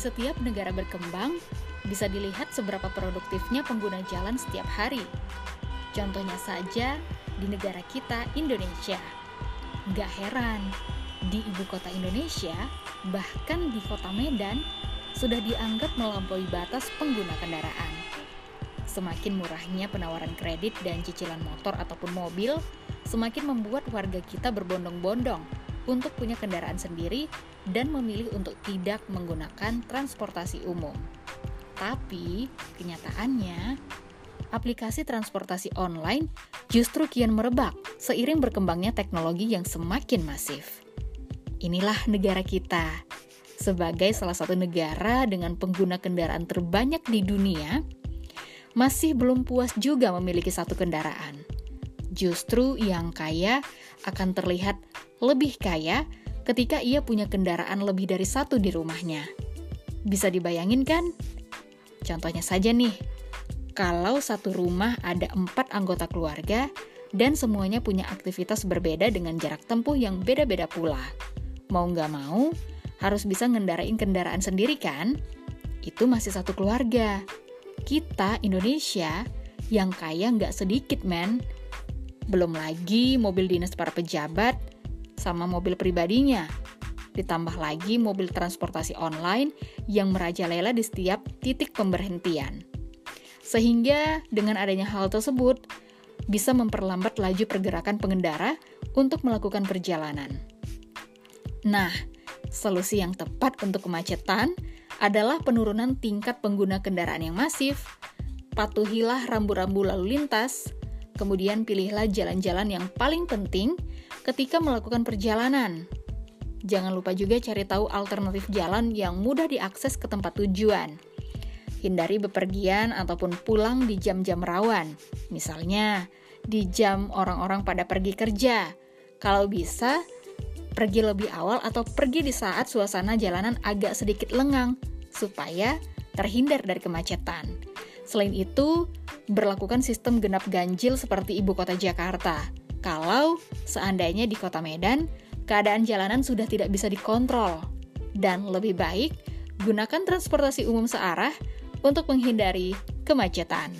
setiap negara berkembang, bisa dilihat seberapa produktifnya pengguna jalan setiap hari. Contohnya saja di negara kita, Indonesia. Gak heran, di ibu kota Indonesia, bahkan di kota Medan, sudah dianggap melampaui batas pengguna kendaraan. Semakin murahnya penawaran kredit dan cicilan motor ataupun mobil, semakin membuat warga kita berbondong-bondong untuk punya kendaraan sendiri dan memilih untuk tidak menggunakan transportasi umum. Tapi, kenyataannya, aplikasi transportasi online justru kian merebak seiring berkembangnya teknologi yang semakin masif. Inilah negara kita. Sebagai salah satu negara dengan pengguna kendaraan terbanyak di dunia, masih belum puas juga memiliki satu kendaraan. Justru yang kaya akan terlihat lebih kaya ketika ia punya kendaraan lebih dari satu di rumahnya. Bisa dibayangin kan? Contohnya saja nih, kalau satu rumah ada empat anggota keluarga dan semuanya punya aktivitas berbeda dengan jarak tempuh yang beda-beda pula. Mau nggak mau, harus bisa ngendarain kendaraan sendiri kan? Itu masih satu keluarga. Kita, Indonesia, yang kaya nggak sedikit, men. Belum lagi mobil dinas para pejabat sama mobil pribadinya. Ditambah lagi mobil transportasi online yang merajalela di setiap titik pemberhentian. Sehingga dengan adanya hal tersebut, bisa memperlambat laju pergerakan pengendara untuk melakukan perjalanan. Nah, solusi yang tepat untuk kemacetan adalah penurunan tingkat pengguna kendaraan yang masif, patuhilah rambu-rambu lalu lintas, kemudian pilihlah jalan-jalan yang paling penting ketika melakukan perjalanan. Jangan lupa juga cari tahu alternatif jalan yang mudah diakses ke tempat tujuan. Hindari bepergian ataupun pulang di jam-jam rawan, misalnya di jam orang-orang pada pergi kerja. Kalau bisa, pergi lebih awal atau pergi di saat suasana jalanan agak sedikit lengang, supaya terhindar dari kemacetan. Selain itu, berlakukan sistem genap ganjil seperti ibu kota Jakarta kalau seandainya di kota Medan, keadaan jalanan sudah tidak bisa dikontrol. Dan lebih baik, gunakan transportasi umum searah untuk menghindari kemacetan.